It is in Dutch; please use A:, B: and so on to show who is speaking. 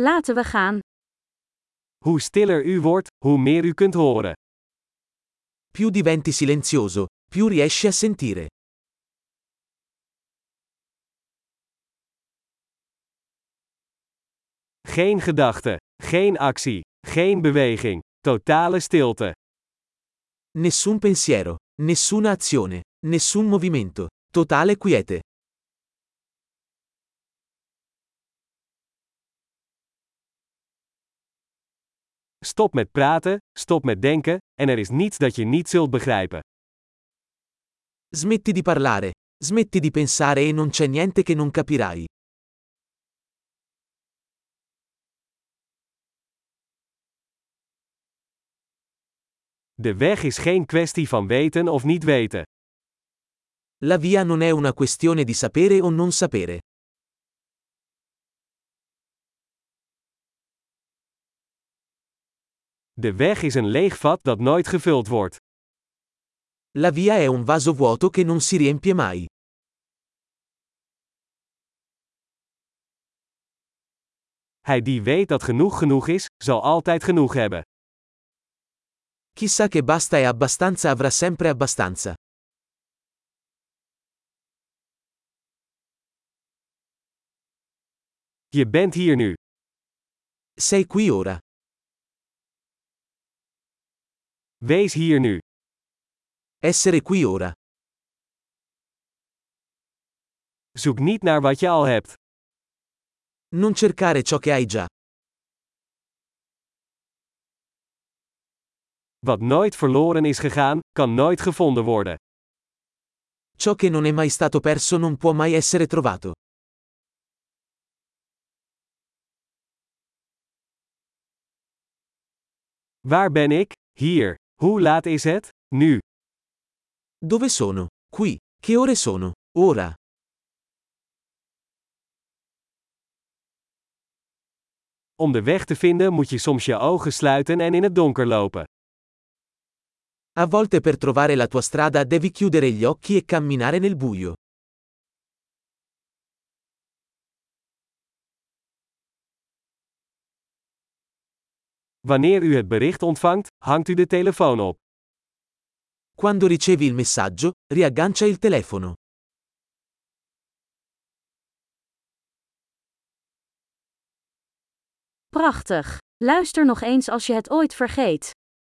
A: Laten we gaan.
B: Hoe stiller u wordt, hoe meer u kunt horen.
C: Più diventi silenzioso, più riesci a sentire.
B: Geen gedachte, geen actie, geen beweging, totale stilte.
C: Nessun pensiero, nessuna azione, nessun movimento, totale quiete.
B: Stop met praten, stop met denken, en er is niets dat je niet zult begrijpen.
C: Smetti di parlare, smetti di pensare e non c'è niente che non capirai.
B: De weg is geen kwestie van weten of niet weten.
C: La via non è una questione di sapere o non sapere.
B: De weg is een leeg vat dat nooit gevuld wordt.
C: La via è un vaso vuoto che non si riempie mai.
B: Hij die weet dat genoeg genoeg is, zal altijd genoeg hebben.
C: Chi sa che basta e abbastanza avrà sempre abbastanza.
B: Je bent hier nu.
C: Sei qui ora.
B: Wees hier nu.
C: Essere qui ora.
B: Zoek niet naar wat je al hebt.
C: Non cercare ciò che hai già.
B: Wat nooit verloren is gegaan, kan nooit gevonden worden.
C: Ciò che non è mai stato perso non può mai essere trovato.
B: Waar ben ik? Hier. Hoe laat is het? Nu.
C: Dove sono? Qui. Che ore sono? Ora.
B: Om de weg te vinden moet je soms je ogen sluiten en in het donker lopen.
C: A volte per trovare la tua strada devi chiudere gli occhi e camminare nel buio.
B: Wanneer u het bericht ontvangt, hangt u de telefoon op.
C: Quando ricevi il messaggio, riaggancia il telefono.
A: Prachtig. Luister nog eens als je het ooit vergeet.